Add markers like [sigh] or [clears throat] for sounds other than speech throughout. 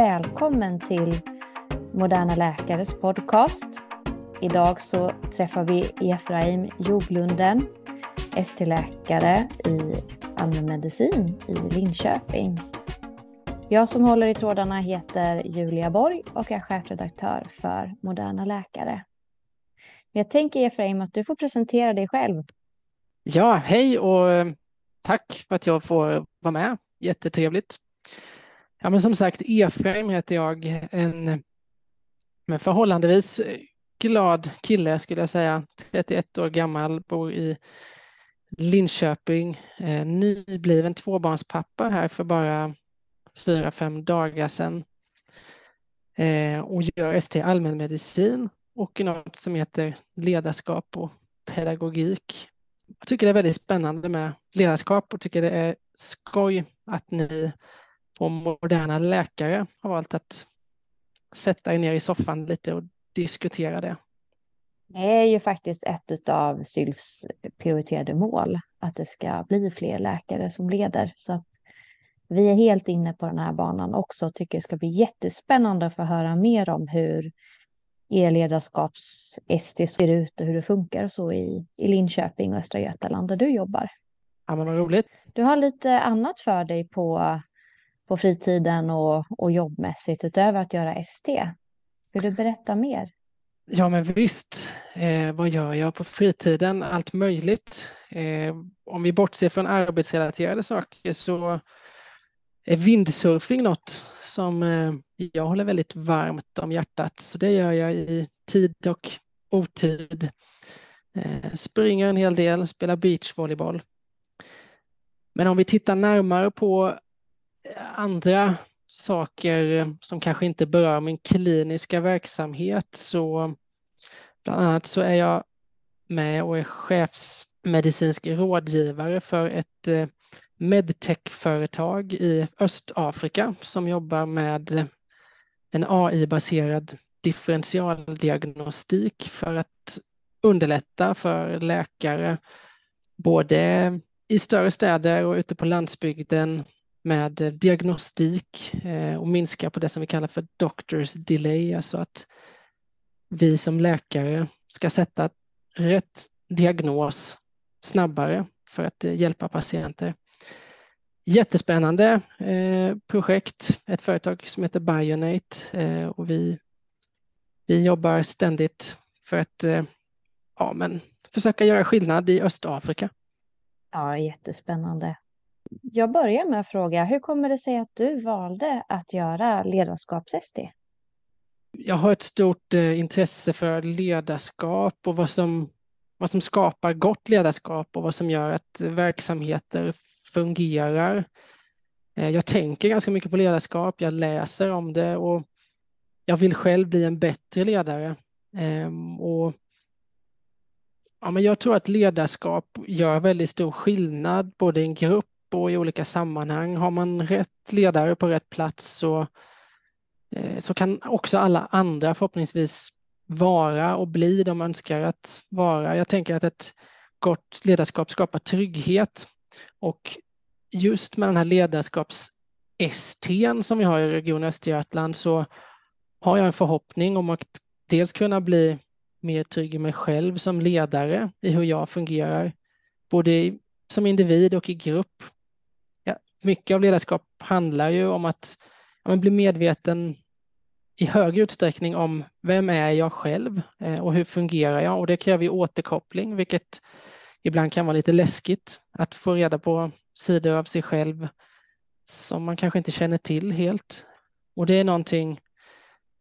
välkommen till Moderna Läkares podcast. Idag så träffar vi Efraim Joglunden, ST-läkare i allmänmedicin i Linköping. Jag som håller i trådarna heter Julia Borg och är chefredaktör för Moderna Läkare. Jag tänker Efraim att du får presentera dig själv. Ja, hej och eh, tack för att jag får vara med. Jättetrevligt. Ja, men som sagt, Efraim heter jag, en men förhållandevis glad kille skulle jag säga. 31 år gammal, bor i Linköping, eh, nybliven tvåbarnspappa här för bara fyra, fem dagar sedan eh, och gör ST allmänmedicin och något som heter ledarskap och pedagogik. Jag tycker det är väldigt spännande med ledarskap och tycker det är skoj att ni på Moderna läkare har valt att sätta er ner i soffan lite och diskutera det. Det är ju faktiskt ett av SYLFs prioriterade mål, att det ska bli fler läkare som leder. Så att vi är helt inne på den här banan också och tycker det ska bli jättespännande att få höra mer om hur er ledarskaps-ST ser ut och hur det funkar så i, i Linköping och Östra Götaland där du jobbar. Ja, men vad roligt. Du har lite annat för dig på, på fritiden och, och jobbmässigt utöver att göra ST. Vill du berätta mer? Ja, men visst. Eh, vad gör jag på fritiden? Allt möjligt. Eh, om vi bortser från arbetsrelaterade saker så är vindsurfing något som eh, jag håller väldigt varmt om hjärtat. Så det gör jag i tid och otid. Eh, springer en hel del, spelar beachvolleyboll. Men om vi tittar närmare på andra saker som kanske inte berör min kliniska verksamhet så bland annat så är jag med och är chefsmedicinsk rådgivare för ett eh, medtech-företag i Östafrika som jobbar med en AI-baserad differentialdiagnostik för att underlätta för läkare både i större städer och ute på landsbygden med diagnostik eh, och minska på det som vi kallar för doctors delay, alltså att vi som läkare ska sätta rätt diagnos snabbare för att eh, hjälpa patienter. Jättespännande eh, projekt, ett företag som heter Bionate och vi, vi jobbar ständigt för att ja, men försöka göra skillnad i Östafrika. Ja, jättespännande. Jag börjar med att fråga, hur kommer det sig att du valde att göra ledarskaps-ST? Jag har ett stort eh, intresse för ledarskap och vad som, vad som skapar gott ledarskap och vad som gör att verksamheter fungerar. Eh, jag tänker ganska mycket på ledarskap, jag läser om det och jag vill själv bli en bättre ledare. Ehm, och ja, men jag tror att ledarskap gör väldigt stor skillnad både i en grupp och i olika sammanhang. Har man rätt ledare på rätt plats så, eh, så kan också alla andra förhoppningsvis vara och bli de önskar att vara. Jag tänker att ett gott ledarskap skapar trygghet och just med den här ledarskaps-ST som vi har i Region Östergötland så har jag en förhoppning om att dels kunna bli mer trygg i mig själv som ledare i hur jag fungerar, både som individ och i grupp. Mycket av ledarskap handlar ju om att ja, bli medveten i högre utsträckning om vem är jag själv eh, och hur fungerar jag? Och det kräver ju återkoppling, vilket ibland kan vara lite läskigt att få reda på sidor av sig själv som man kanske inte känner till helt. Och det är någonting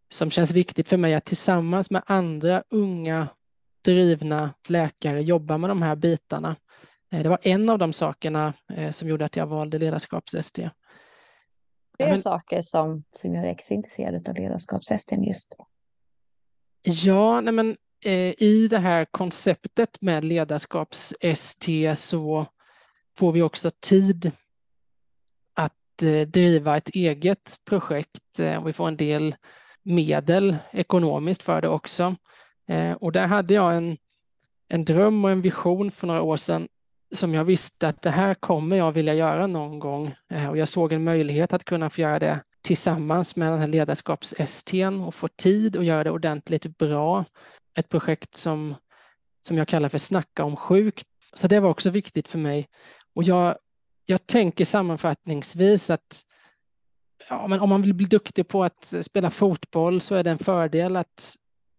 som känns viktigt för mig att tillsammans med andra unga drivna läkare jobba med de här bitarna. Eh, det var en av de sakerna eh, som gjorde att jag valde ledarskaps-ST. Det är men, saker som, som gör extra intresserad av ledarskaps-ST just. Ja, nej men, eh, i det här konceptet med ledarskaps-ST så får vi också tid att driva ett eget projekt. Eh, vi får en del medel ekonomiskt för det också. Och där hade jag en, en dröm och en vision för några år sedan som jag visste att det här kommer jag vilja göra någon gång eh, och jag såg en möjlighet att kunna få göra det tillsammans med den här ledarskaps-STn och få tid och göra det ordentligt bra. Ett projekt som, som jag kallar för Snacka om sjukt. Så det var också viktigt för mig. Och jag, jag tänker sammanfattningsvis att ja, men om man vill bli duktig på att spela fotboll så är det en fördel att,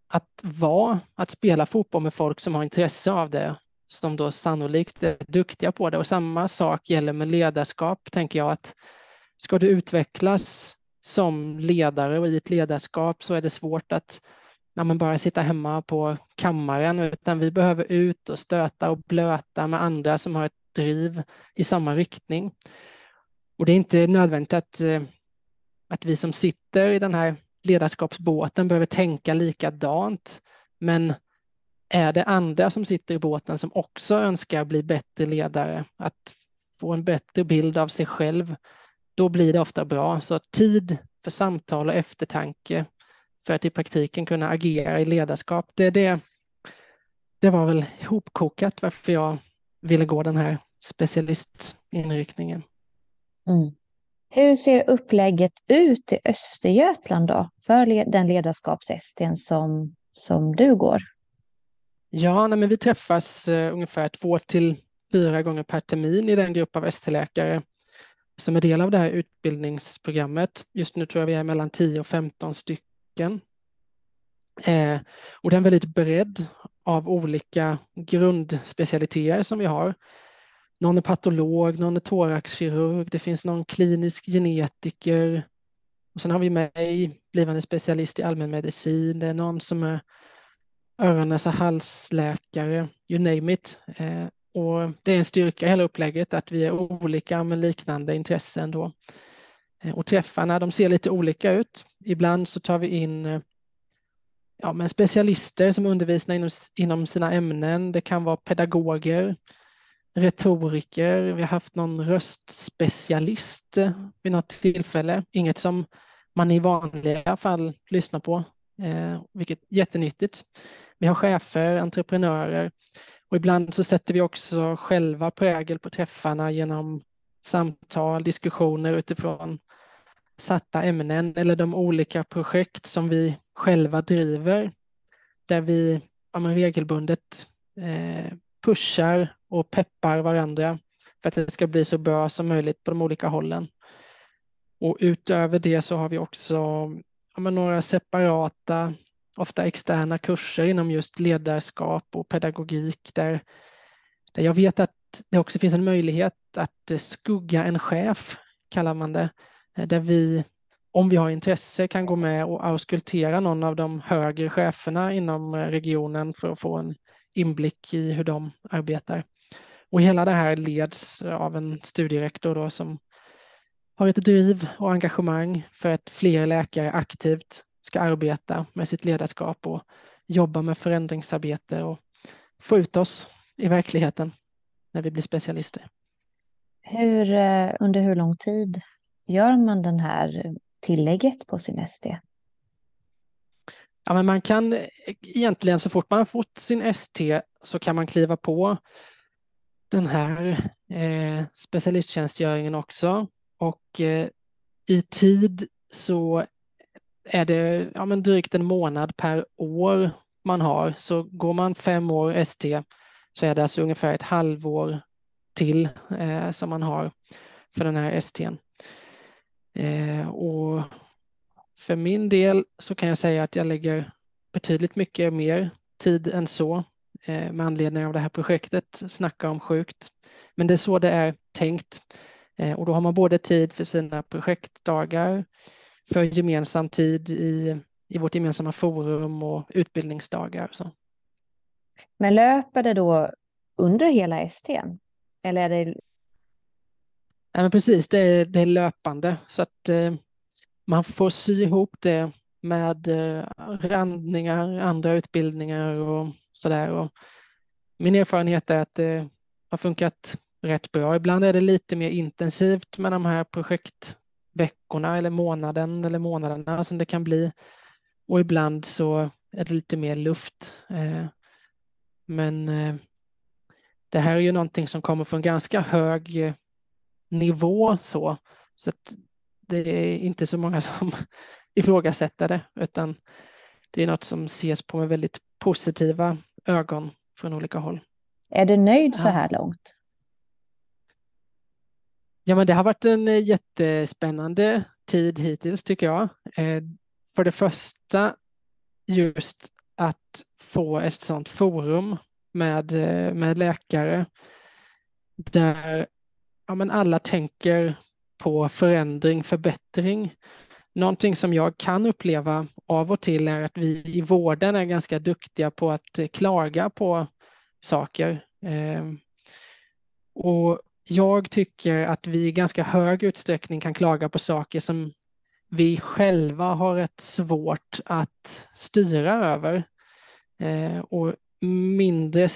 att vara, att spela fotboll med folk som har intresse av det, som då sannolikt är duktiga på det. Och samma sak gäller med ledarskap, tänker jag att ska du utvecklas som ledare och i ett ledarskap så är det svårt att ja, men bara sitta hemma på kammaren, utan vi behöver ut och stöta och blöta med andra som har ett driv i samma riktning. Och det är inte nödvändigt att, eh, att vi som sitter i den här ledarskapsbåten behöver tänka likadant, men är det andra som sitter i båten som också önskar bli bättre ledare, att få en bättre bild av sig själv, då blir det ofta bra. Så tid för samtal och eftertanke för att i praktiken kunna agera i ledarskap, det, det, det var väl hopkokat varför jag ville gå den här specialistinriktningen. Mm. Hur ser upplägget ut i Östergötland då, för den ledarskaps som, som du går? Ja, nej, men vi träffas eh, ungefär två till fyra gånger per termin i den grupp av ST-läkare som är del av det här utbildningsprogrammet. Just nu tror jag vi är mellan 10 och 15 stycken. Eh, och det är en väldigt bredd av olika grundspecialiteter som vi har. Någon är patolog, någon är thoraxkirurg, det finns någon klinisk genetiker. Och sen har vi mig, blivande specialist i allmänmedicin, det är någon som är öron, näsa, halsläkare, you name it. Eh, och det är en styrka i hela upplägget att vi är olika med liknande intressen då. Eh, och träffarna de ser lite olika ut. Ibland så tar vi in eh, ja, men specialister som undervisar inom, inom sina ämnen. Det kan vara pedagoger, retoriker. Vi har haft någon röstspecialist vid något tillfälle. Inget som man i vanliga fall lyssnar på, eh, vilket är jättenyttigt. Vi har chefer, entreprenörer och ibland så sätter vi också själva prägel på träffarna genom samtal, diskussioner utifrån satta ämnen eller de olika projekt som vi själva driver där vi ja, regelbundet eh, pushar och peppar varandra för att det ska bli så bra som möjligt på de olika hållen. Och utöver det så har vi också ja, några separata, ofta externa kurser inom just ledarskap och pedagogik där, där jag vet att det också finns en möjlighet att skugga en chef, kallar man det, eh, där vi om vi har intresse kan gå med och auskultera någon av de högre cheferna inom eh, regionen för att få en inblick i hur de arbetar. Och hela det här leds av en studierektor då som har ett driv och engagemang för att fler läkare aktivt ska arbeta med sitt ledarskap och jobba med förändringsarbete och få ut oss i verkligheten när vi blir specialister. Hur, eh, under hur lång tid gör man den här tillägget på sin ST? Ja, men man kan egentligen så fort man har fått sin ST så kan man kliva på den här eh, specialisttjänstgöringen också och eh, i tid så är det ja, men drygt en månad per år man har. Så går man fem år ST så är det alltså ungefär ett halvår till eh, som man har för den här STn. Eh, och för min del så kan jag säga att jag lägger betydligt mycket mer tid än så eh, med anledning av det här projektet, Snacka om sjukt. Men det är så det är tänkt. Eh, och då har man både tid för sina projektdagar, för gemensam tid i, i vårt gemensamma forum och utbildningsdagar. Och så. Men löper det då under hela STn? Eller är det Ja, men precis, det är, det är löpande så att eh, man får sy ihop det med eh, randningar, andra utbildningar och sådär. Min erfarenhet är att det har funkat rätt bra. Ibland är det lite mer intensivt med de här projektveckorna eller månaden eller månaderna som det kan bli. Och ibland så är det lite mer luft. Eh, men eh, det här är ju någonting som kommer från ganska hög nivå så. så det är inte så många [laughs] som ifrågasätter det, utan det är något som ses på med väldigt positiva ögon från olika håll. Är du nöjd så här långt? Ja, men det har varit en eh, jättespännande tid hittills tycker jag. Eh, för det första just att få ett sådant forum med, eh, med läkare där ja, men alla tänker på förändring, förbättring. Någonting som jag kan uppleva av och till är att vi i vården är ganska duktiga på att klaga på saker. Ehm, och jag tycker att vi i ganska hög utsträckning kan klaga på saker som vi själva har rätt svårt att styra över. Eh, och mindre,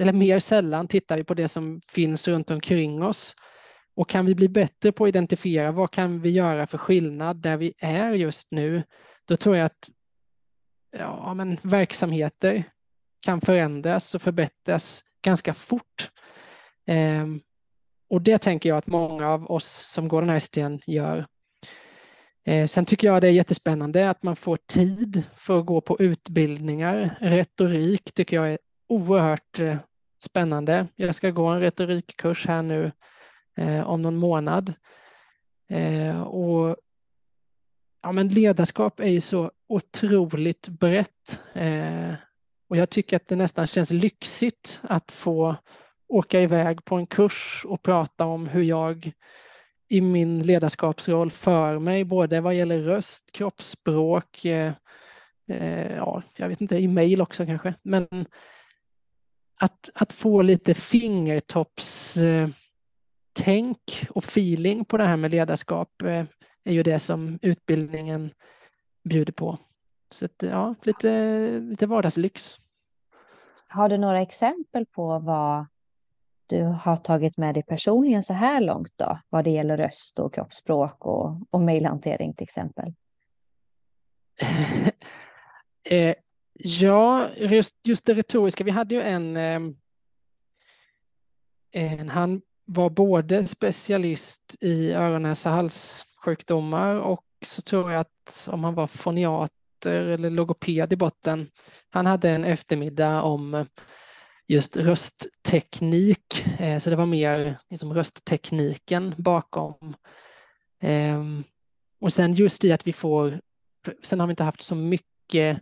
eller mer sällan tittar vi på det som finns runt omkring oss. Och kan vi bli bättre på att identifiera vad kan vi göra för skillnad där vi är just nu, då tror jag att ja, men verksamheter kan förändras och förbättras ganska fort. Ehm, och det tänker jag att många av oss som går den här stien gör. Eh, sen tycker jag det är jättespännande att man får tid för att gå på utbildningar. Retorik tycker jag är oerhört eh, spännande. Jag ska gå en retorikkurs här nu eh, om någon månad. Eh, och ja, men ledarskap är ju så otroligt brett. Eh, och jag tycker att det nästan känns lyxigt att få åka iväg på en kurs och prata om hur jag i min ledarskapsroll för mig, både vad gäller röst, kroppsspråk, eh, eh, ja, jag vet inte, i mejl också kanske, men att, att få lite fingertoppstänk och feeling på det här med ledarskap eh, är ju det som utbildningen bjuder på. Så att, ja, lite, lite vardagslyx. Har du några exempel på vad du har tagit med dig personligen så här långt då, vad det gäller röst och kroppsspråk och, och mejlhantering till exempel? [laughs] eh, ja, just, just det retoriska. Vi hade ju en, eh, en, han var både specialist i öron, näsa, halssjukdomar och så tror jag att om han var foniater eller logoped i botten. Han hade en eftermiddag om just röstteknik. Eh, så det var mer liksom rösttekniken bakom. Ehm, och sen just i att vi får, sen har vi inte haft så mycket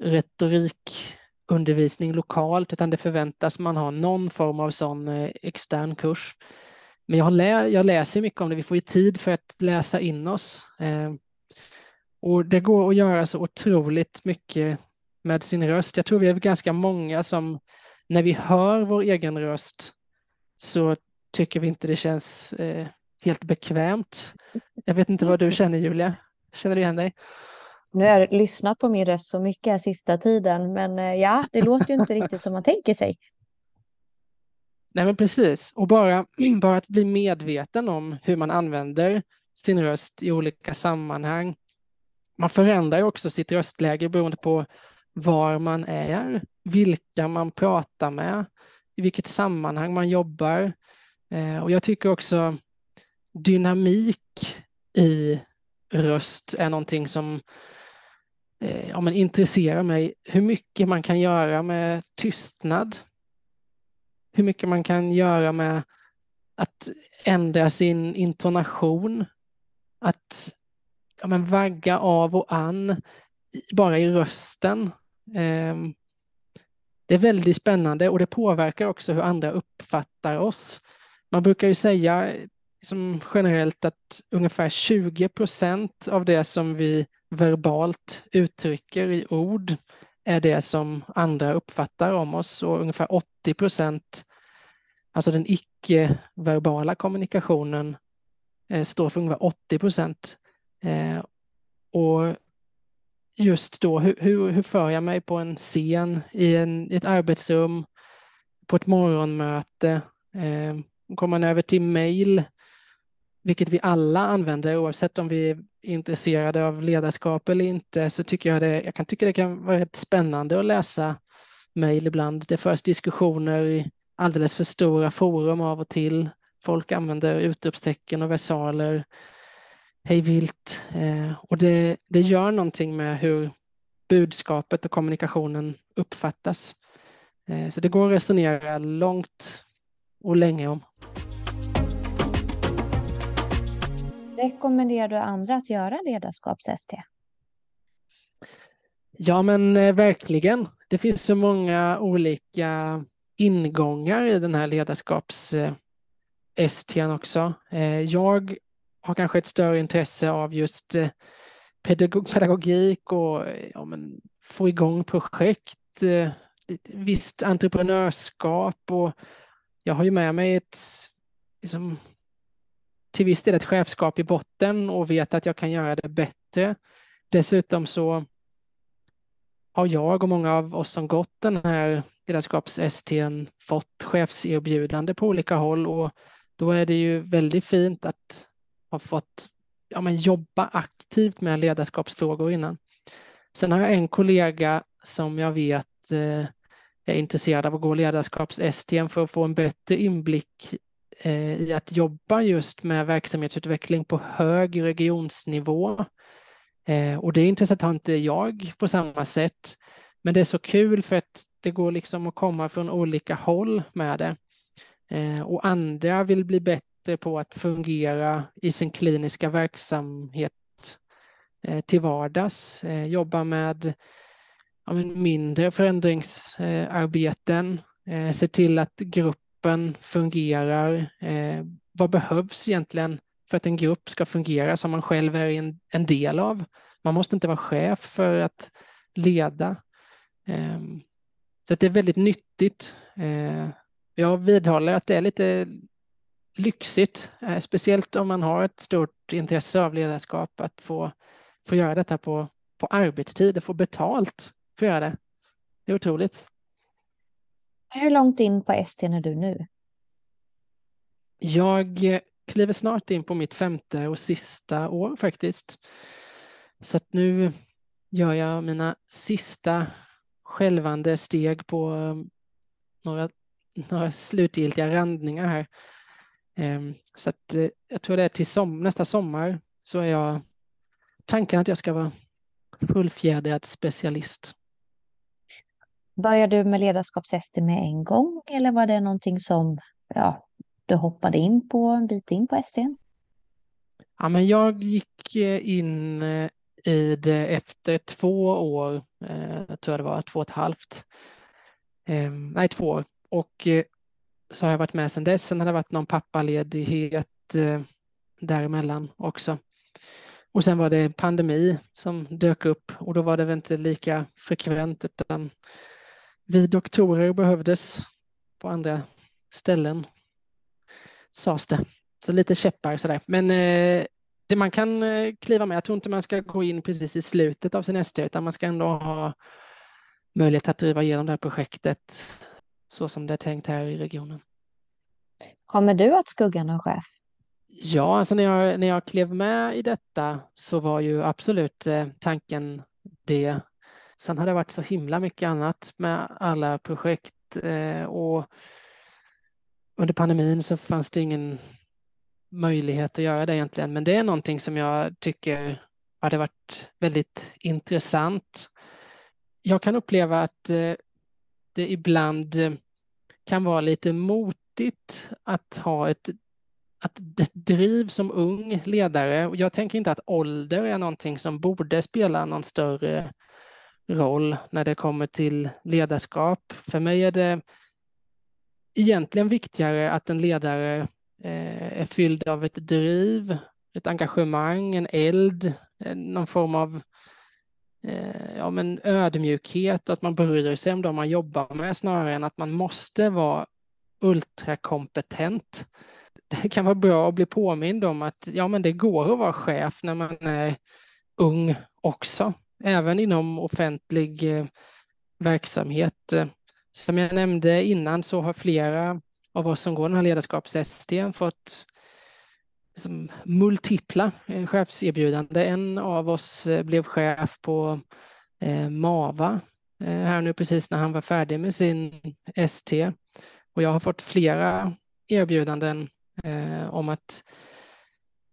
retorikundervisning lokalt utan det förväntas man ha någon form av sån eh, extern kurs. Men jag, lä jag läser mycket om det, vi får ju tid för att läsa in oss. Ehm, och det går att göra så otroligt mycket med sin röst. Jag tror vi är ganska många som när vi hör vår egen röst så tycker vi inte det känns eh, helt bekvämt. Jag vet inte vad du känner Julia? Känner du igen dig? Nu har jag lyssnat på min röst så mycket sista tiden, men eh, ja, det låter ju inte riktigt som man tänker sig. Nej, men precis. Och bara, [clears throat] bara att bli medveten om hur man använder sin röst i olika sammanhang. Man förändrar också sitt röstläge beroende på var man är, vilka man pratar med, i vilket sammanhang man jobbar. Eh, och jag tycker också dynamik i röst är någonting som eh, ja, men intresserar mig. Hur mycket man kan göra med tystnad. Hur mycket man kan göra med att ändra sin intonation. Att ja, men vagga av och an bara i rösten. Ehm, det är väldigt spännande och det påverkar också hur andra uppfattar oss. Man brukar ju säga som generellt att ungefär 20 procent av det som vi verbalt uttrycker i ord är det som andra uppfattar om oss och ungefär 80 procent, alltså den icke-verbala kommunikationen, eh, står för ungefär 80 procent. Eh, och just då, hur, hur, hur för jag mig på en scen, i, en, i ett arbetsrum, på ett morgonmöte, eh, kommer man över till mail, vilket vi alla använder oavsett om vi är intresserade av ledarskap eller inte, så tycker jag det, jag kan tycka det kan vara rätt spännande att läsa mejl ibland. Det förs diskussioner i alldeles för stora forum av och till. Folk använder utropstecken och versaler hej vilt. Eh, och det, det gör någonting med hur budskapet och kommunikationen uppfattas. Eh, så det går att resonera långt och länge om. Rekommenderar du andra att göra ledarskaps-ST? Ja, men eh, verkligen. Det finns så många olika ingångar i den här ledarskaps ST också. Jag har kanske ett större intresse av just eh, pedagogik och eh, ja, men, få igång projekt, eh, visst entreprenörskap och jag har ju med mig ett liksom, till viss del ett chefskap i botten och vet att jag kan göra det bättre. Dessutom så har jag och många av oss som gått den här ledarskaps-STn fått chefserbjudande på olika håll och då är det ju väldigt fint att har fått ja, men jobba aktivt med ledarskapsfrågor innan. Sen har jag en kollega som jag vet eh, är intresserad av att gå ledarskaps-STM för att få en bättre inblick eh, i att jobba just med verksamhetsutveckling på hög regionsnivå. Eh, och det intresset har inte jag på samma sätt. Men det är så kul för att det går liksom att komma från olika håll med det. Eh, och andra vill bli bättre bättre på att fungera i sin kliniska verksamhet eh, till vardags, eh, jobba med mindre förändringsarbeten, eh, se till att gruppen fungerar. Vad behövs egentligen för att en grupp ska fungera som man själv är en del av? Man måste inte vara chef för att leda. Ehm, så det är väldigt nyttigt. Jag vidhåller att det är lite lyxigt, eh, speciellt om man har ett stort intresse av ledarskap, att få, få göra detta på, på arbetstid och få betalt för att göra det. Det är otroligt. Hur långt in på ST är du nu? Jag kliver snart in på mitt femte och sista år faktiskt. Så att nu gör jag mina sista skälvande steg på um, några, några slutgiltiga randningar här. Ehm, så att eh, jag tror det är till som, nästa sommar så är jag tanken att jag ska vara fullfjädrad specialist. Började du med ledarskapshästen med en gång eller var det någonting som ja, du hoppade in på en bit in på STn? Ja, men jag gick eh, in eh, i det efter två år, jag tror det var två och ett halvt, ehm, nej två år. Och så har jag varit med sedan dess. Sen har det varit någon pappaledighet eh, däremellan också. Och sen var det pandemi som dök upp och då var det väl inte lika frekvent utan vi doktorer behövdes på andra ställen sades det. Så lite käppar sådär. Men eh, det man kan eh, kliva med, jag tror inte man ska gå in precis i slutet av sin ST utan man ska ändå ha möjlighet att driva igenom det här projektet så som det är tänkt här i regionen. Kommer du att skugga någon chef? Ja, alltså när jag, när jag klev med i detta så var ju absolut eh, tanken det. Sen har det varit så himla mycket annat med alla projekt eh, och under pandemin så fanns det ingen möjlighet att göra det egentligen. Men det är någonting som jag tycker hade varit väldigt intressant. Jag kan uppleva att eh, det ibland eh, kan vara lite motigt att ha ett att driv som ung ledare. Jag tänker inte att ålder är någonting som borde spela någon större roll när det kommer till ledarskap. För mig är det egentligen viktigare att en ledare eh, är fylld av ett driv, ett engagemang, en eld, eh, någon form av ja, men ödmjukhet, att man bryr sig om de man jobbar med snarare än att man måste vara ultrakompetent. Det kan vara bra att bli påmind om att ja, men det går att vara chef när man är ung också, även inom offentlig eh, verksamhet. Som jag nämnde innan så har flera av oss som går den här ledarskaps-STn fått liksom multipla chefserbjudanden. chefserbjudande. En av oss eh, blev chef på Eh, Mava eh, här nu precis när han var färdig med sin ST. Och jag har fått flera erbjudanden eh, om att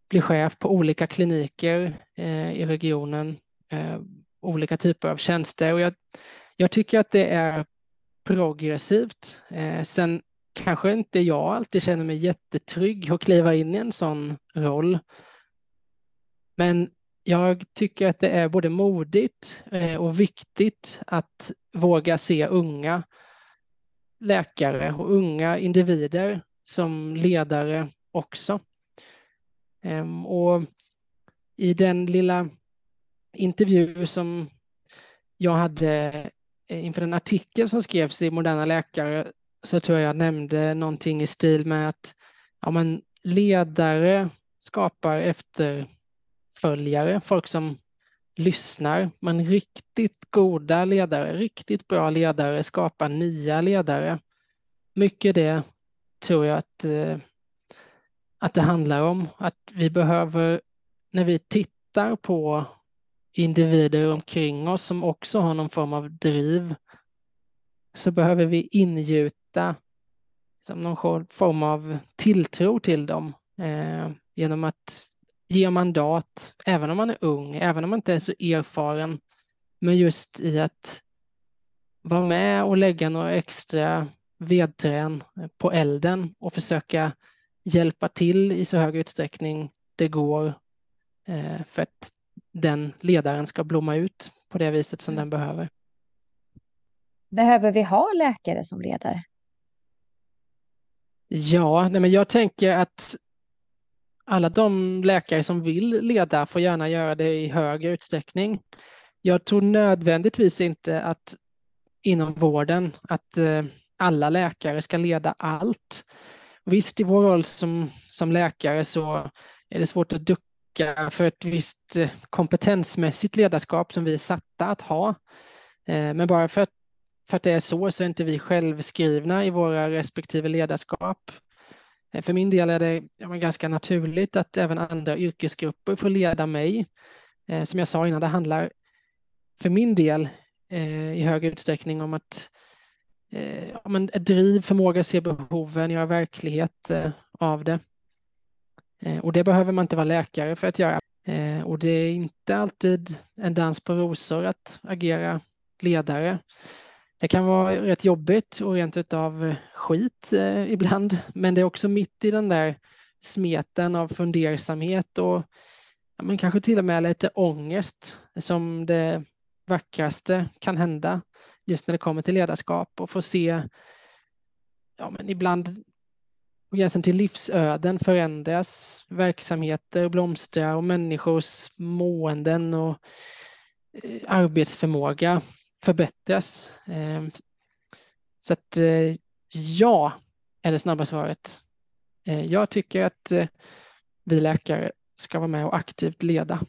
bli chef på olika kliniker eh, i regionen, eh, olika typer av tjänster. Och jag, jag tycker att det är progressivt. Eh, sen kanske inte jag alltid känner mig jättetrygg att kliva in i en sån roll. Men jag tycker att det är både modigt eh, och viktigt att våga se unga läkare och unga individer som ledare också. Ehm, och i den lilla intervju som jag hade eh, inför en artikel som skrevs i Moderna Läkare så tror jag jag nämnde någonting i stil med att ja, men ledare skapar efter följare, folk som lyssnar, men riktigt goda ledare, riktigt bra ledare skapar nya ledare. Mycket det tror jag att, eh, att det handlar om, att vi behöver, när vi tittar på individer omkring oss som också har någon form av driv, så behöver vi ingjuta som någon form av tilltro till dem eh, genom att ge mandat, även om man är ung, även om man inte är så erfaren, men just i att vara med och lägga några extra vedträn på elden och försöka hjälpa till i så hög utsträckning det går eh, för att den ledaren ska blomma ut på det viset som den behöver. Behöver vi ha läkare som ledare? Ja, nej men jag tänker att alla de läkare som vill leda får gärna göra det i högre utsträckning. Jag tror nödvändigtvis inte att inom vården att eh, alla läkare ska leda allt. Visst, i vår roll som, som läkare så är det svårt att ducka för ett visst eh, kompetensmässigt ledarskap som vi är satta att ha. Eh, men bara för att, för att det är så så är inte vi självskrivna i våra respektive ledarskap. Eh, för min del är det ganska naturligt att även andra yrkesgrupper får leda mig. Eh, som jag sa innan, det handlar för min del eh, i hög utsträckning om att eh, ja, men ett driv, förmåga att se behoven, göra verklighet eh, av det. Eh, och det behöver man inte vara läkare för att göra. Eh, och det är inte alltid en dans på rosor att agera ledare. Det kan vara rätt jobbigt och rent utav eh, skit eh, ibland, men det är också mitt i den där smeten av fundersamhet och ja, men kanske till och med lite ångest som det vackraste kan hända just när det kommer till ledarskap och få se ja, men ibland på gränsen till livsöden förändras, verksamheter blomstra och människors måenden och eh, arbetsförmåga förbättras. Eh, så att eh, ja är det snabba svaret. Jag tycker att vi läkare ska vara med och aktivt leda.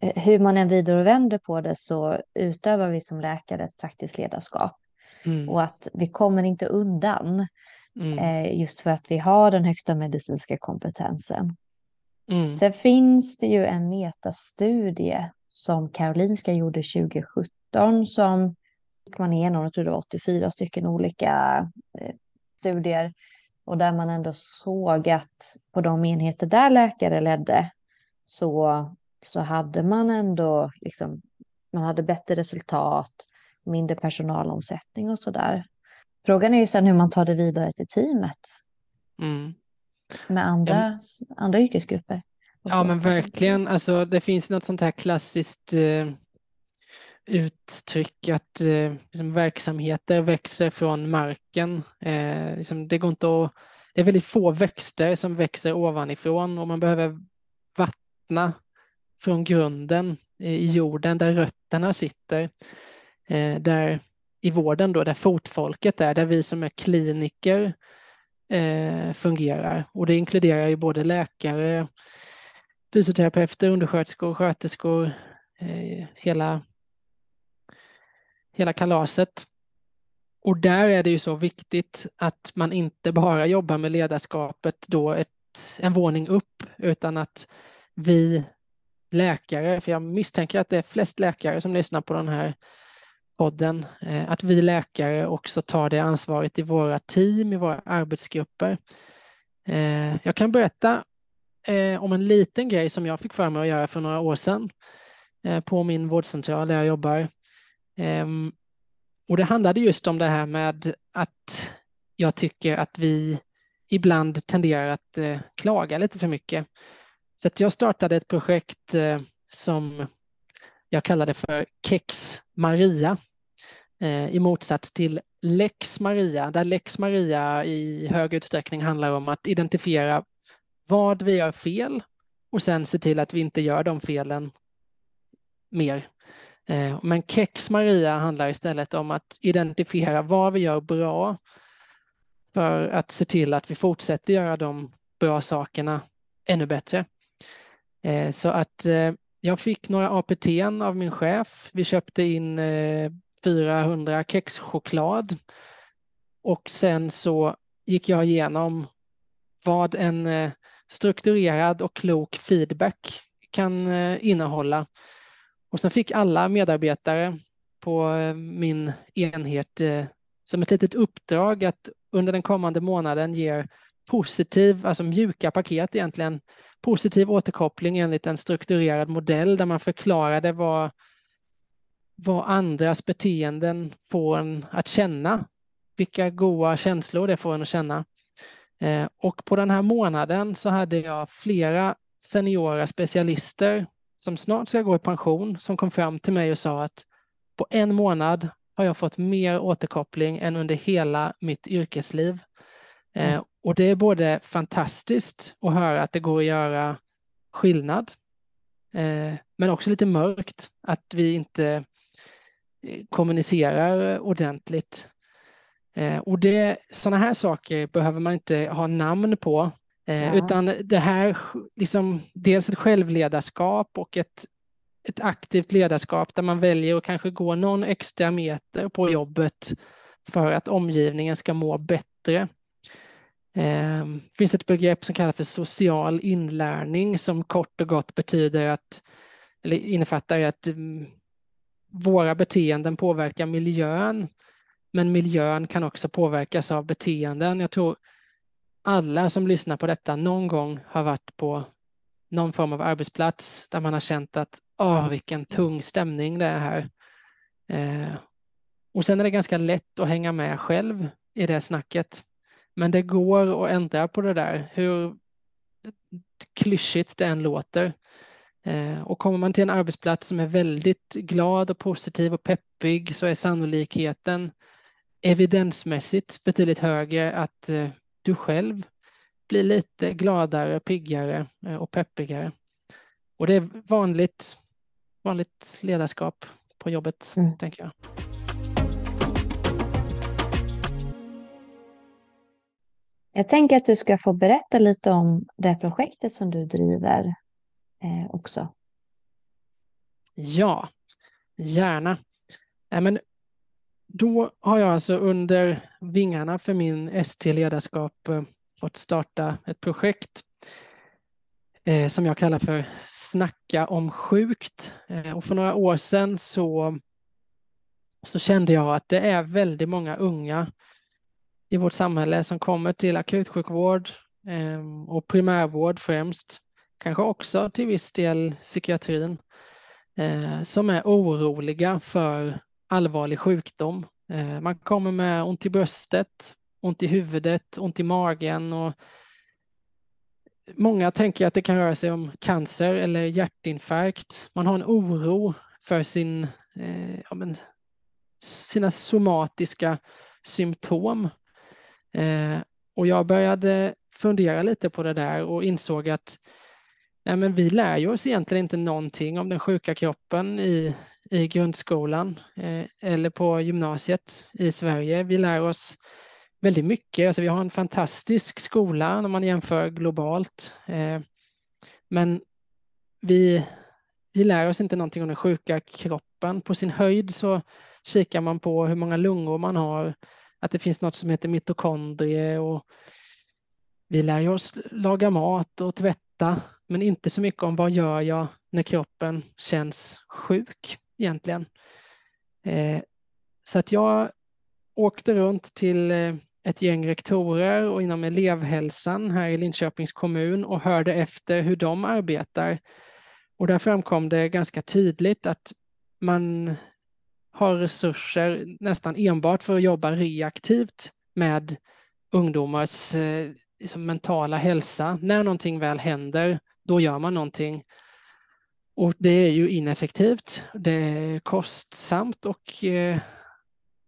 Eh, hur man än vrider och vänder på det så utövar vi som läkare ett praktiskt ledarskap. Mm. Och att vi kommer inte undan mm. eh, just för att vi har den högsta medicinska kompetensen. Mm. Sen finns det ju en metastudie som Karolinska gjorde 2017 som gick man igenom, jag tror det var 84 stycken olika eh, studier och där man ändå såg att på de enheter där läkare ledde så så hade man ändå liksom, man hade bättre resultat, mindre personalomsättning och så där. Frågan är ju sen hur man tar det vidare till teamet. Mm. Med andra, ja. andra yrkesgrupper. Ja men verkligen, alltså det finns något sånt här klassiskt eh, uttryck att eh, liksom, verksamheter växer från marken. Eh, liksom, det, går inte att, det är väldigt få växter som växer ovanifrån och man behöver vattna från grunden i jorden där rötterna sitter. Eh, där i vården då, där fotfolket är, där vi som är kliniker eh, fungerar. Och det inkluderar ju både läkare, fysioterapeuter, undersköterskor, sköterskor, eh, hela, hela kalaset. Och där är det ju så viktigt att man inte bara jobbar med ledarskapet då ett, en våning upp, utan att vi läkare, för jag misstänker att det är flest läkare som lyssnar på den här podden, eh, att vi läkare också tar det ansvaret i våra team, i våra arbetsgrupper. Eh, jag kan berätta eh, om en liten grej som jag fick för mig att göra för några år sedan på min vårdcentral där jag jobbar. Ehm, och det handlade just om det här med att jag tycker att vi ibland tenderar att eh, klaga lite för mycket. Så att jag startade ett projekt eh, som jag kallade för Kex Maria eh, i motsats till Lex Maria, där Lex Maria i hög utsträckning handlar om att identifiera vad vi gör fel och sen se till att vi inte gör de felen mer. Eh, men Kex Maria handlar istället om att identifiera vad vi gör bra för att se till att vi fortsätter göra de bra sakerna ännu bättre. Eh, så att eh, jag fick några APT av min chef. Vi köpte in 400 kexchoklad och sen så gick jag igenom vad en strukturerad och klok feedback kan innehålla och sen fick alla medarbetare på eh, min enhet eh, som ett litet uppdrag att under den kommande månaden ge positiv, alltså mjuka paket egentligen, positiv återkoppling enligt en strukturerad modell där man förklarade vad, vad andras beteenden får en att känna, vilka goda känslor det får en att känna. Eh, och på den här månaden så hade jag flera seniora specialister som snart ska gå i pension som kom fram till mig och sa att på en månad har jag fått mer återkoppling än under hela mitt yrkesliv. Eh, mm. och det är både fantastiskt att höra att det går att göra skillnad, eh, men också lite mörkt att vi inte eh, kommunicerar ordentligt. och det, sådana här saker behöver man inte ha namn på ja. Eh, utan det här, liksom, dels ett självledarskap och ett, ett aktivt ledarskap där man väljer att kanske gå någon extra meter på jobbet för att omgivningen ska må bättre. Eh, det finns ett begrepp som kallas för social inlärning som kort och gott betyder att, eller innefattar att mm, våra beteenden påverkar miljön, men miljön kan också påverkas av beteenden. Jag tror alla som lyssnar på detta någon gång har varit på någon form av arbetsplats där man har känt att åh, vilken tung stämning det är här. Eh, och sen är det ganska lätt att hänga med själv i det snacket. Men det går att ändra på det där, hur klyschigt det än låter. Eh, och kommer man till en arbetsplats som är väldigt glad och positiv och peppig så är sannolikheten evidensmässigt betydligt högre att eh, du själv blir lite gladare, piggare eh, och peppigare. Och det är vanligt, vanligt ledarskap på jobbet, mm. tänker jag. Jag tänker att du ska få berätta lite om det projektet som du driver eh, också. Ja, gärna. Men då har jag alltså under vingarna för min ST-ledarskap eh, fått starta ett projekt eh, som jag kallar för Snacka om sjukt. Eh, och för några år sedan så, så kände jag att det är väldigt många unga i vårt samhälle som kommer till akutsjukvård ehm, och primärvård främst, kanske också till viss del psykiatrin, som är oroliga för allvarlig sjukdom. Eh, man kommer med ont i bröstet, ont i huvudet, ont i magen och många tänker att det kan röra sig om cancer eller hjärtinfarkt. Man har en oro för sin, eh, ja, men, sina somatiska symptom. Eh, och jag började fundera lite på det där och insåg att nej, men vi lär ju oss egentligen inte någonting om den sjuka kroppen i, i grundskolan eh, eller på gymnasiet i Sverige. Vi lär oss väldigt mycket. Alltså vi har en fantastisk skola när man jämför globalt. Eh, men vi, vi lär oss inte någonting om den sjuka kroppen. På sin höjd så kikar man på hur många lungor man har, att det finns något som heter mitokondrie och vi lär oss laga mat och tvätta, men inte så mycket om vad gör jag när kroppen känns sjuk egentligen. Eh, så att jag åkte runt till eh, ett gäng rektorer och inom elevhälsan här i Linköpings kommun och hörde efter hur de arbetar. Och där framkom det ganska tydligt att man har resurser nästan enbart för att jobba reaktivt med ungdomars eh, liksom mentala hälsa. När någonting väl händer, då gör man någonting. Och det är ju ineffektivt, det är kostsamt och eh,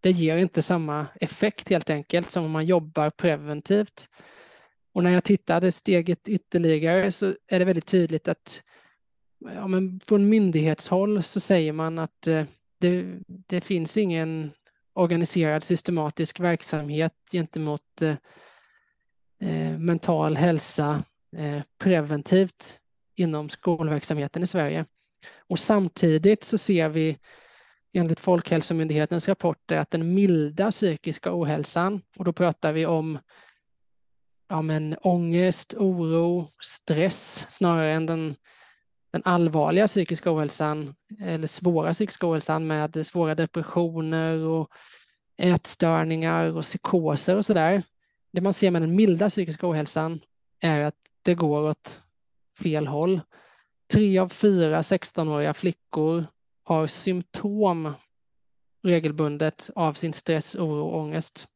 det ger inte samma effekt helt enkelt som om man jobbar preventivt. Och när jag tittade steget ytterligare så är det väldigt tydligt att ja, men från myndighetshåll så säger man att eh, det, det finns ingen organiserad systematisk verksamhet gentemot eh, eh, mental hälsa eh, preventivt inom skolverksamheten i Sverige. Och samtidigt så ser vi enligt Folkhälsomyndighetens rapporter att den milda psykiska ohälsan, och då pratar vi om ja, men ångest, oro, stress snarare än den, den allvarliga psykiska ohälsan eller svåra psykiska ohälsan med svåra depressioner och ätstörningar och psykoser och sådär. Det man ser med den milda psykiska ohälsan är att det går åt fel håll. Tre av fyra 16-åriga flickor har symptom regelbundet av sin stress, oro och ångest.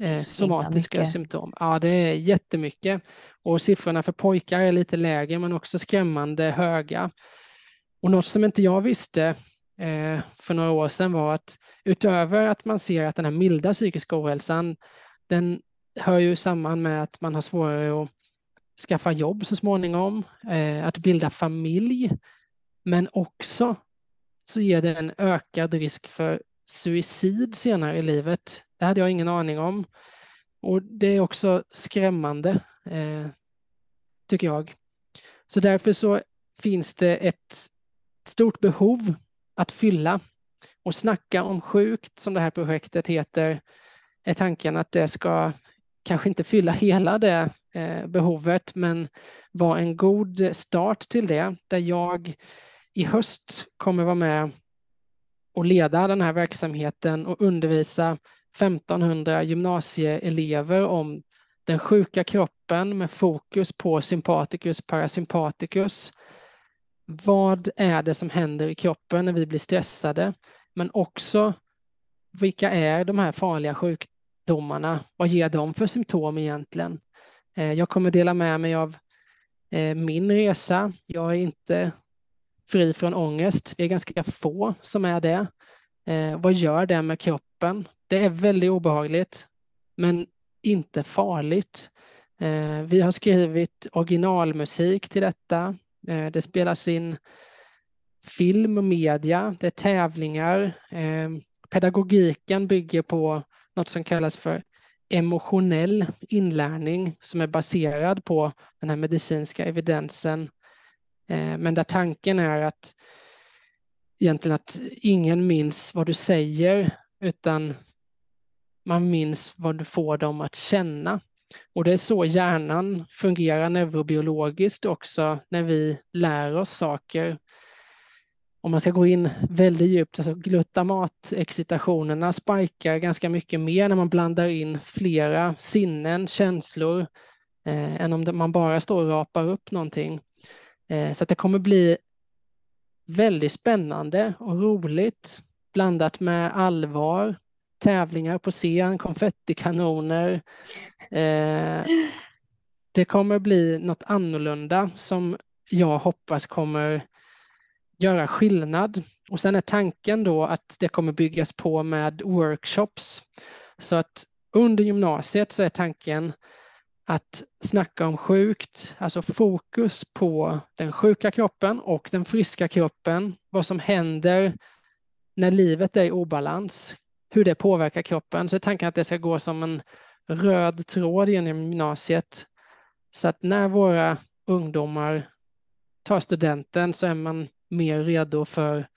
Eh, somatiska mycket. symptom. Ja, det är jättemycket. Och siffrorna för pojkar är lite lägre men också skrämmande höga. Och något som inte jag visste eh, för några år sedan var att utöver att man ser att den här milda psykiska ohälsan, den hör ju samman med att man har svårare att skaffa jobb så småningom, eh, att bilda familj, men också så ger det en ökad risk för suicid senare i livet. Det hade jag ingen aning om. Och det är också skrämmande, eh, tycker jag. Så därför så finns det ett stort behov att fylla och snacka om sjukt, som det här projektet heter, är tanken att det ska kanske inte fylla hela det eh, behovet, men vara en god start till det, där jag i höst kommer vara med och leda den här verksamheten och undervisa 1500 gymnasieelever om den sjuka kroppen med fokus på sympaticus parasympaticus. Vad är det som händer i kroppen när vi blir stressade? Men också vilka är de här farliga sjukdomarna? Vad ger de för symptom egentligen? Eh, jag kommer dela med mig av eh, min resa. Jag är inte fri från ångest. Vi är ganska få som är det. Eh, vad gör det med kroppen? Det är väldigt obehagligt, men inte farligt. Vi har skrivit originalmusik till detta. Det spelas in film och media, det är tävlingar. Pedagogiken bygger på något som kallas för emotionell inlärning som är baserad på den här medicinska evidensen eh, men där tanken är att egentligen att ingen minns vad du säger utan man minns vad du får dem att känna. Och det är så hjärnan fungerar neurobiologiskt också när vi lär oss saker. Om man ska gå in väldigt djupt, alltså glutamatexcitationerna spikar ganska mycket mer när man blandar in flera sinnen, känslor, eh, än om man bara står och rapar upp någonting. Eh, så att det kommer bli väldigt spännande och roligt blandat med allvar, tävlingar på scen, konfettikanoner. Eh, det kommer bli något annorlunda som jag hoppas kommer göra skillnad. Och sen är tanken då att det kommer byggas på med workshops. Så att under gymnasiet så är tanken att snacka om sjukt, alltså fokus på den sjuka kroppen och den friska kroppen, vad som händer när livet är i obalans, hur det påverkar kroppen. Så är tanken att det ska gå som en röd tråd genom gymnasiet. Så att när våra ungdomar tar studenten så är man mer redo för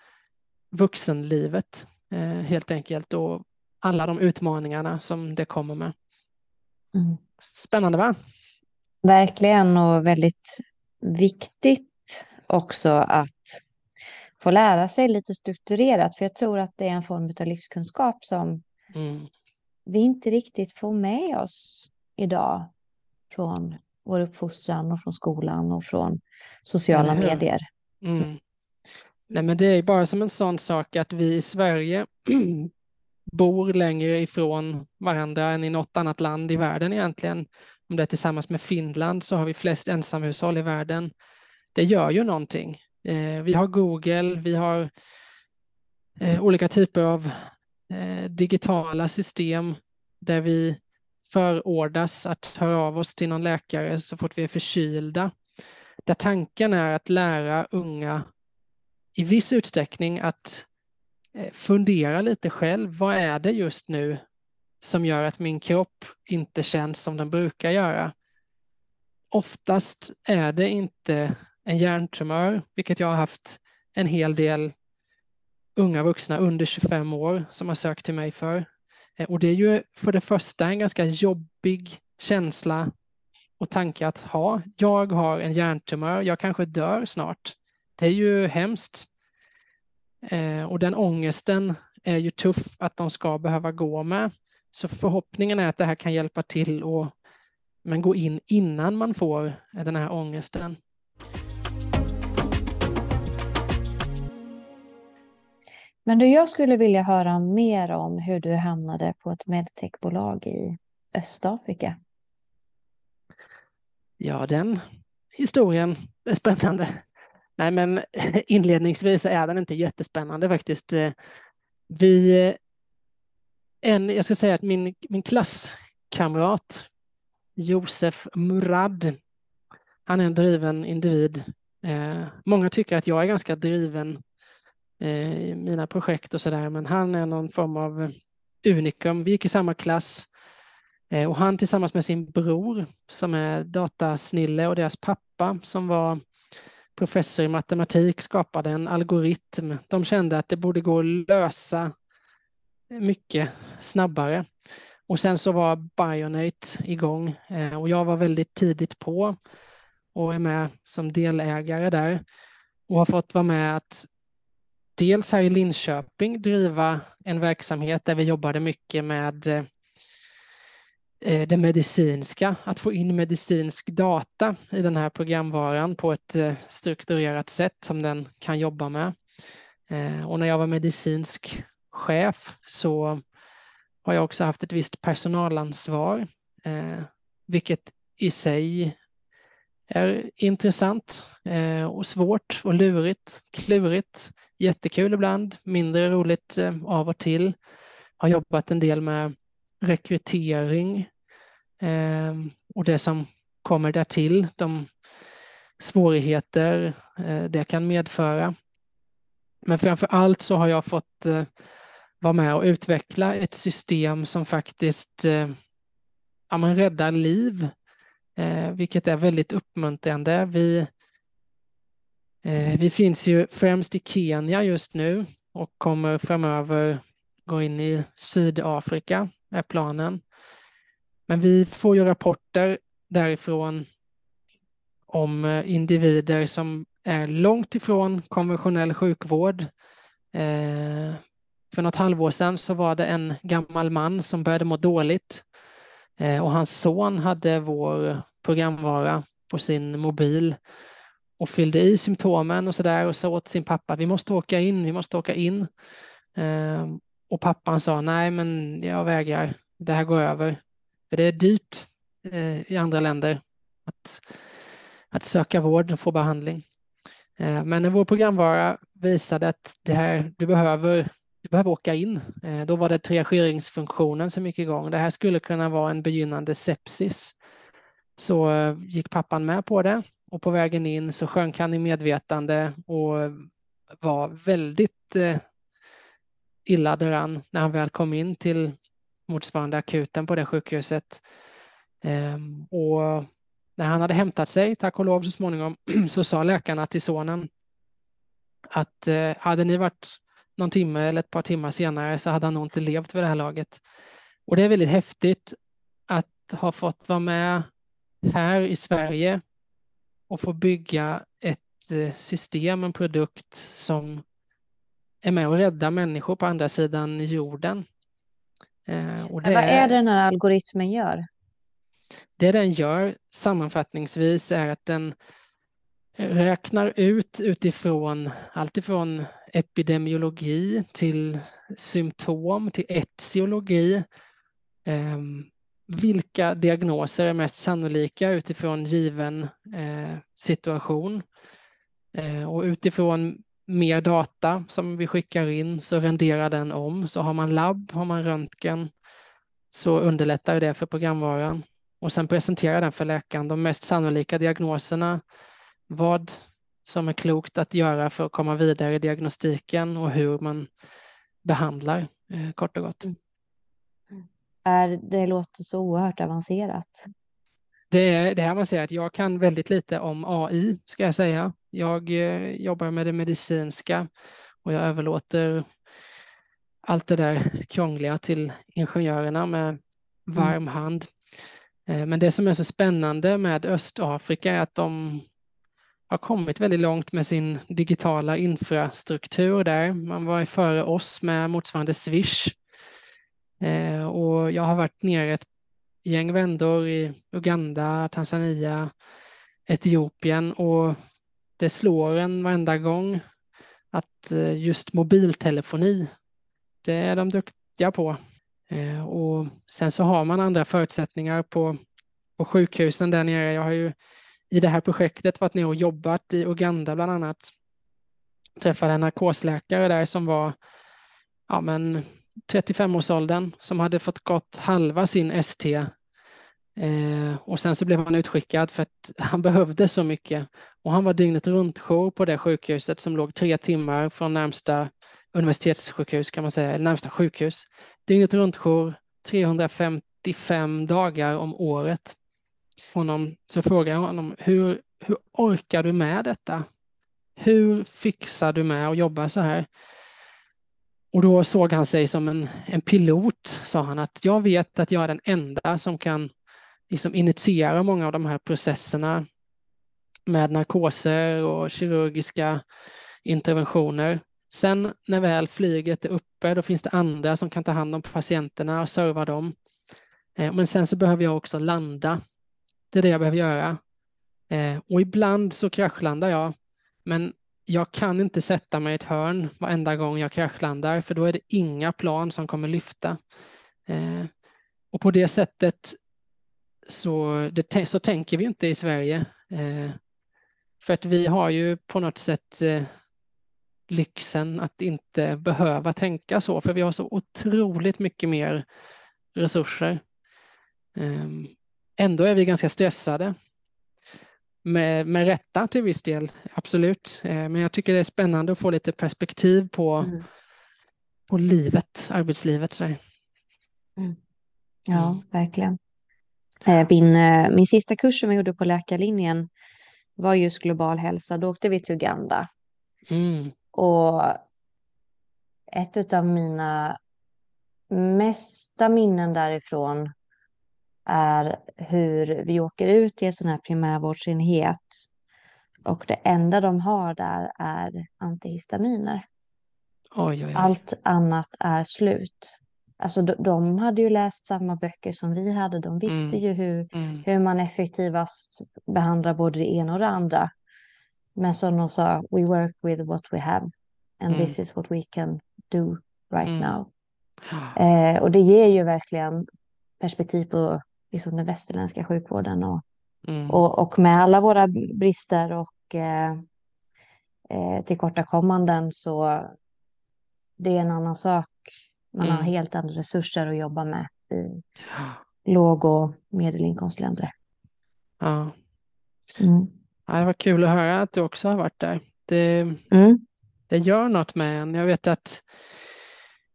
vuxenlivet eh, helt enkelt och alla de utmaningarna som det kommer med. Mm. Spännande va? Verkligen och väldigt viktigt också att få lära sig lite strukturerat. För jag tror att det är en form av livskunskap som, mm. vi inte riktigt får med oss idag från vår uppfostran och från skolan och från sociala medier. Mm. Nej, men det är bara som en sån sak att vi i Sverige [clears throat] bor längre ifrån varandra än i något annat land i världen egentligen. Om det är tillsammans med Finland så har vi flest ensamhushåll i världen. Det gör ju någonting. Eh, vi har Google, vi har eh, olika typer av eh, digitala system där vi förordas att höra av oss till någon läkare så fort vi är förkylda. Där tanken är att lära unga i viss utsträckning att eh, fundera lite själv. Vad är det just nu som gör att min kropp inte känns som den brukar göra? Oftast är det inte en hjärntumör, vilket jag har haft en hel del unga vuxna under 25 år som har sökt till mig för. Eh, och det är ju för det första en ganska jobbig känsla och tanke att ha. Jag har en hjärntumör, jag kanske dör snart. Det är ju hemskt. Eh, och den ångesten är ju tuff att de ska behöva gå med. Så förhoppningen är att det här kan hjälpa till och men gå in innan man får den här ångesten. Men du, jag skulle vilja höra mer om hur du hamnade på ett medtechbolag i Östafrika. Ja, den historien är spännande. Nej, men [laughs] inledningsvis är den inte jättespännande faktiskt. Vi, en, jag ska säga att min, min klasskamrat Josef Murad, han är en driven individ. Eh, många tycker att jag är ganska driven eh, i mina projekt och så där, men han är någon form av unikum. Vi gick i samma klass eh, och han tillsammans med sin bror som är datasnille och deras pappa som var professor i matematik skapade en algoritm. De kände att det borde gå att lösa mycket snabbare. Och sen så var Bionate igång eh, och jag var väldigt tidigt på och är med som delägare där och har fått vara med att dels här i Linköping driva en verksamhet där vi jobbade mycket med eh, Eh, det medicinska, att få in medicinsk data i den här programvaran på ett eh, strukturerat sätt som den kan jobba med. Eh, och när jag var medicinsk chef så har jag också haft ett visst personalansvar, vilket i sig är intressant och svårt och lurigt, klurigt, jättekul ibland, mindre roligt av och till. Har jobbat en del med rekrytering eh, och det som kommer därtill, de svårigheter eh, det kan medföra. Men framför allt så har jag fått eh, vara med och utveckla ett system som faktiskt eh, ja, man räddar liv, eh, vilket är väldigt uppmuntrande. Vi, eh, vi finns ju främst i Kenya just nu och kommer framöver gå in i Sydafrika är planen. Men vi får ju rapporter därifrån om eh, individer som är långt ifrån konventionell sjukvård. Eh, för något halvår sedan så var det en gammal man som började må dåligt eh, och hans son hade vår programvara på sin mobil och fyllde i symptomen och så där och sa åt sin pappa vi måste åka in, vi måste åka in. Eh, och pappan sa nej, men jag vägrar. Det här går över. För det är dyrt eh, i andra länder att, att söka vård och få behandling. Eh, men när vår programvara visade att det här, du, behöver, du behöver åka in, eh, då var det triageringsfunktionen som gick igång. Det här skulle kunna vara en begynnande sepsis. Så eh, gick pappan med på det och på vägen in så sjönk han i medvetande och var väldigt eh, illa däran när han väl kom in till motsvarande akuten på det sjukhuset. Ehm, och när han hade hämtat sig, tack och lov så småningom, [clears throat] så sa läkarna till sonen att eh, hade ni varit någon timme eller ett par timmar senare så hade han nog inte levt vid det här laget. Och det är väldigt häftigt att ha fått vara med här i Sverige och få bygga ett eh, system, en produkt som är med och räddar människor på andra sidan jorden. Eh, och det, vad är det den här algoritmen gör? Det den gör sammanfattningsvis är att den räknar ut utifrån alltifrån epidemiologi till symptom till etiologi. Eh, vilka diagnoser är mest sannolika utifrån given eh, situation? Eh, och utifrån mer data som vi skickar in så renderar den om. Så har man labb, har man röntgen så underlättar det för programvaran. Och sen presenterar den för läkaren de mest sannolika diagnoserna, vad som är klokt att göra för att komma vidare i diagnostiken och hur man behandlar eh, kort och gott. Är, det låter så oerhört avancerat. Det det är avancerat. Jag kan väldigt lite om AI ska jag säga. Jag eh, jobbar med det medicinska och jag överlåter allt det där krångliga till ingenjörerna med mm. varm hand. Eh, men det som är så spännande med Östafrika är att de har kommit väldigt långt med sin digitala infrastruktur där. Man var före oss med motsvarande Swish. Eh, och jag har varit nere ett gäng vändor i Uganda, Tanzania, Etiopien och det slår en varenda gång att eh, just mobiltelefoni, det är de duktiga på. Eh, och sen så har man andra förutsättningar på, på sjukhusen där nere. Jag har ju i det här projektet varit nere och jobbat i Uganda bland annat. Träffade en narkosläkare där som var ja, men 35-årsåldern som hade fått gått halva sin ST eh, och sen så blev han utskickad för att [laughs] han behövde så mycket och han var dygnet runt jour på det sjukhuset som låg tre timmar från närmsta universitetssjukhus kan man säga, eller närmsta sjukhus. Dygnet runt jour 355 dagar om året. Honom, så frågade jag honom, hur, hur orkar du med detta? Hur fixar du med att jobba så här? Och då såg han sig som en, en pilot, sa han, att jag vet att jag är den enda som kan liksom initierar många av de här processerna med narkoser och kirurgiska interventioner. Sen när väl flyget är uppe, då finns det andra som kan ta hand om patienterna och serva dem. Eh, men sen så behöver jag också landa. Det är det jag behöver göra. Eh, och ibland så kraschlandar jag, men jag kan inte sätta mig i ett hörn varenda gång jag kraschlandar, för då är det inga plan som kommer lyfta. Eh, och på det sättet så, det, så tänker vi inte i Sverige. För att vi har ju på något sätt lyxen att inte behöva tänka så, för vi har så otroligt mycket mer resurser. Ehm, ändå är vi ganska stressade. Med, med rätta till viss del, absolut. Ehm, men jag tycker det är spännande att få lite perspektiv på, mm. på livet, arbetslivet. Så mm. Ja, verkligen. Eh, min, eh, min sista kurs som jag gjorde på läkarlinjen var just global hälsa. Då åkte vi till Uganda. Mm. Och ett av mina mesta minnen därifrån är hur vi åker ut till en sån här primärvårdsenhet och det enda de har där är antihistaminer. Oj, oj, oj. Allt annat är slut. Alltså de, de, hade ju läst samma böcker som vi hade. De visste mm. ju hur, mm. hur man effektivast behandlar både det ena och det andra. Men som de sa, we work with what we have and mm. this is what we can do right mm. now. [gasps] Eh, och det ger ju verkligen perspektiv på liksom, den västerländska sjukvården och, mm. och, och, med alla våra brister och eh, eh, tillkortakommanden så det är en annan sak. Man har mm. helt andra resurser att jobba med i låg och medelinkomstländer. Ja. Mm. Ja, det var kul att höra att du också har varit där. Det, mm. det gör något med en. Jag vet att,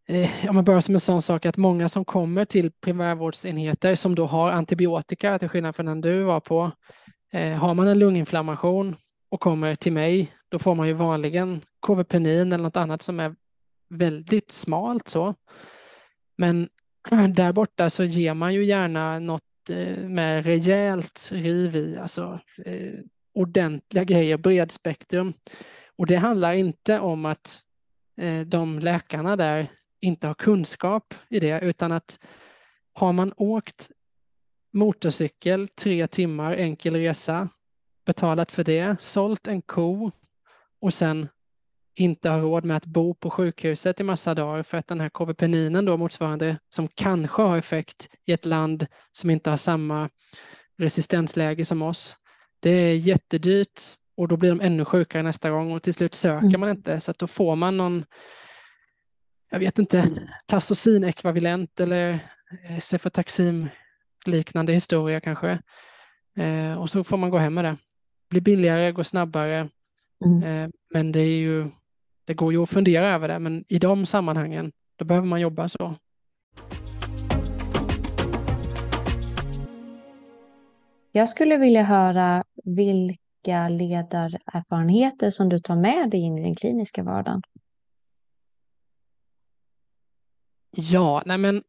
eh, om man börjar som en sån sak, att många som kommer till primärvårdsenheter som då har antibiotika, till skillnad från den du var på, eh, har man en lunginflammation och kommer till mig, då får man ju vanligen KVPenin eller något annat som är väldigt smalt så. Men [clears throat] där borta så ger man ju gärna något eh, med rejält riv i, alltså eh, ordentliga grejer, bredspektrum. Och det handlar inte om att eh, de läkarna där inte har kunskap i det utan att har man åkt motorcykel tre timmar enkel resa, betalat för det, sålt en ko och sen inte har råd med att bo på sjukhuset i massa dagar för att den här KVPeninen då motsvarande som kanske har effekt i ett land som inte har samma resistensläge som oss. Det är jättedyrt och då blir de ännu sjukare nästa gång och till slut söker mm. man inte så att då får man någon jag vet inte, tassosin-ekvivalent eller cefotaxim liknande historia kanske. Eh, och så får man gå hem med det. Blir billigare, går snabbare. Mm. Eh, men det är ju, det går ju att fundera över det, men i de sammanhangen, då behöver man jobba så. Jag skulle vilja höra vilka ledarerfarenheter som du tar med dig in i den kliniska vardagen. Ja, nej men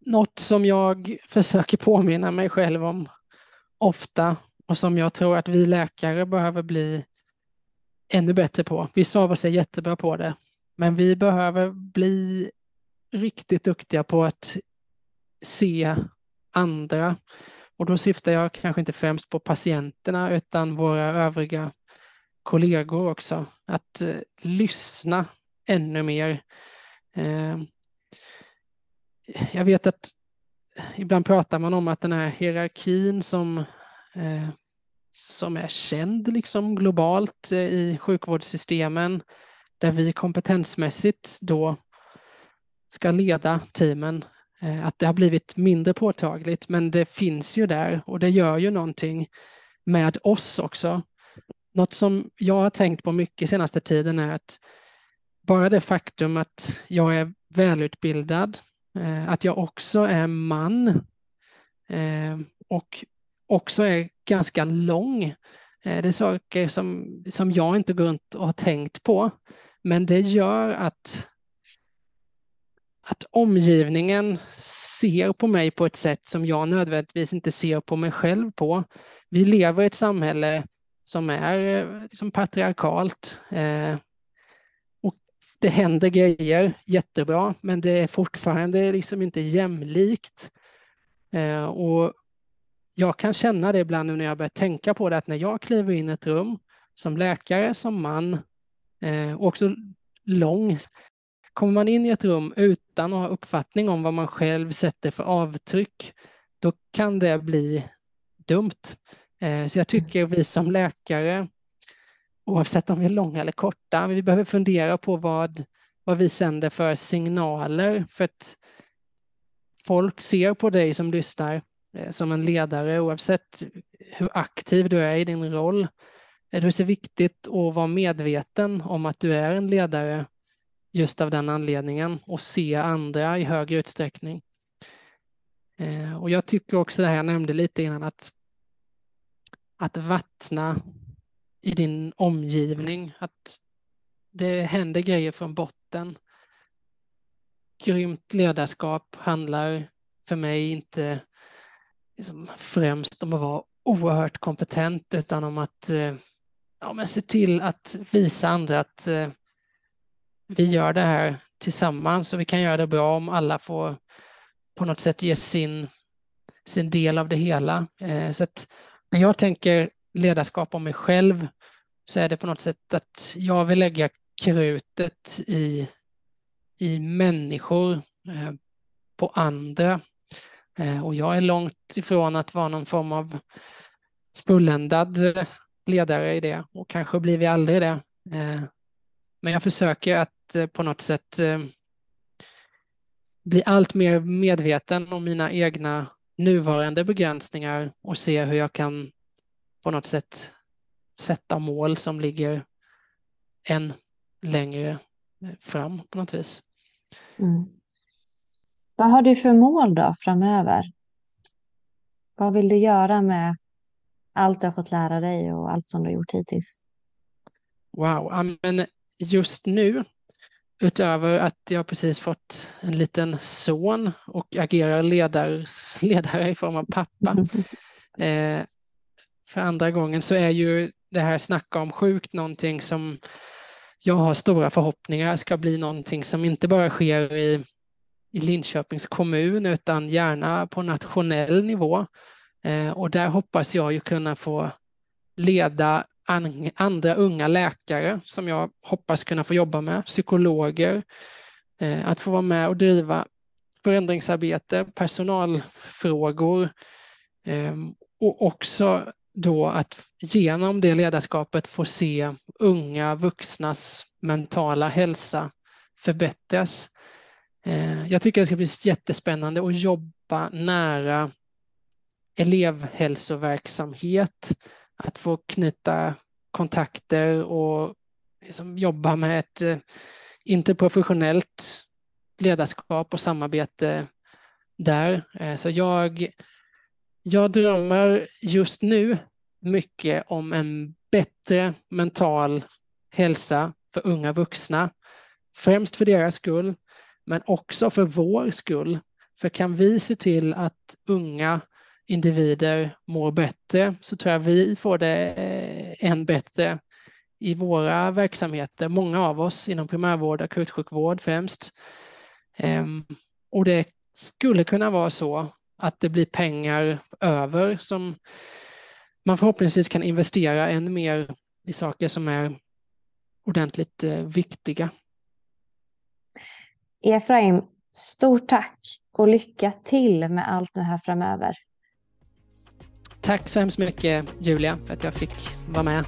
något som jag försöker påminna mig själv om ofta och som jag tror att vi läkare behöver bli ännu bättre på. Vissa av oss är jättebra på det, men vi behöver bli riktigt duktiga på att se andra. Och då syftar jag kanske inte främst på patienterna utan våra övriga kollegor också. Att eh, lyssna ännu mer. Eh, jag vet att ibland pratar man om att den här hierarkin som, eh, som är känd liksom globalt eh, i sjukvårdssystemen, där vi kompetensmässigt då ska leda teamen, eh, att det har blivit mindre påtagligt, men det finns ju där och det gör ju någonting med oss också. Något som jag har tänkt på mycket senaste tiden är att bara det faktum att jag är välutbildad, eh, att jag också är man och också är ganska lång. Eh, det är saker som, som jag inte går runt och har tänkt på. Men det gör att, att omgivningen ser på mig på ett sätt som jag nödvändigtvis inte ser på mig själv på. Vi lever i ett samhälle som är liksom patriarkalt eh, det händer grejer, jättebra, men det är fortfarande liksom inte jämlikt. Eh, och jag kan känna det ibland nu när jag börjar tänka på det, att när jag kliver in i ett rum som läkare, som man, eh, och också lång, kommer man in i ett rum utan att ha uppfattning om vad man själv sätter för avtryck, då kan det bli dumt. Eh, så jag tycker vi som läkare oavsett om vi är långa eller korta. Vi behöver fundera på vad, vad vi sänder för signaler för att folk ser på dig som lyssnar Eh, som en ledare oavsett hur aktiv du är i din roll. Det är så viktigt att vara medveten om att du är en ledare just av den anledningen och se andra i högre utsträckning. Eh, och jag tycker också det här jag nämnde lite innan att, att vattna i din omgivning, att det händer grejer från botten. Grymt ledarskap handlar för mig inte liksom främst om att vara oerhört kompetent utan om att eh, ja, men se till att visa andra att eh, vi gör det här tillsammans och vi kan göra det bra om alla får på något sätt ge sin, sin del av det hela. Eh, så att när jag tänker ledarskap om mig själv så är det på något sätt att jag vill lägga krutet i, i människor, eh, på andra. Eh, och jag är långt ifrån att vara någon form av fulländad eh, ledare i det och kanske blir vi aldrig det. Eh, men jag försöker att på något sätt bli allt mer medveten om mina egna nuvarande begränsningar och se hur jag kan på något sätt sätta mål som ligger än längre fram på något vis. Mm. Vad har du för mål då framöver? Vad vill du göra med allt du har fått lära dig och allt som du har gjort hittills? Wow, men just nu utöver att jag precis fått en liten son och agerar ledars, [laughs] ledare i form av pappa [laughs] eh, för andra gången så är ju det här snacka om sjukt någonting som jag har stora förhoppningar ska bli någonting som inte bara sker i, i Linköpings kommun utan gärna på nationell nivå. Eh, och där hoppas jag ju kunna få leda andra unga läkare som jag hoppas kunna få jobba med, psykologer, eh, att få vara med och driva förändringsarbete, personalfrågor eh, och också då att genom det ledarskapet få se unga vuxnas mentala hälsa förbättras. Eh, jag tycker det ska bli jättespännande att jobba nära elevhälsoverksamhet, att få knyta kontakter och liksom jobba med ett eh, interprofessionellt ledarskap och samarbete där. Eh, så jag jag drömmer just nu mycket om en bättre mental hälsa för unga vuxna. Främst för deras skull, men också för vår skull. För kan vi se till att unga individer mår bättre så tror jag vi får det eh, än bättre i våra verksamheter, många av oss inom primärvård, akutsjukvård främst. Ehm, och det skulle kunna vara så att det blir pengar över som man förhoppningsvis kan investera ännu mer i saker som är ordentligt eh, viktiga. Efraim, stort tack och lycka till med allt det här framöver. Tack så hemskt mycket Julia för att jag fick vara med.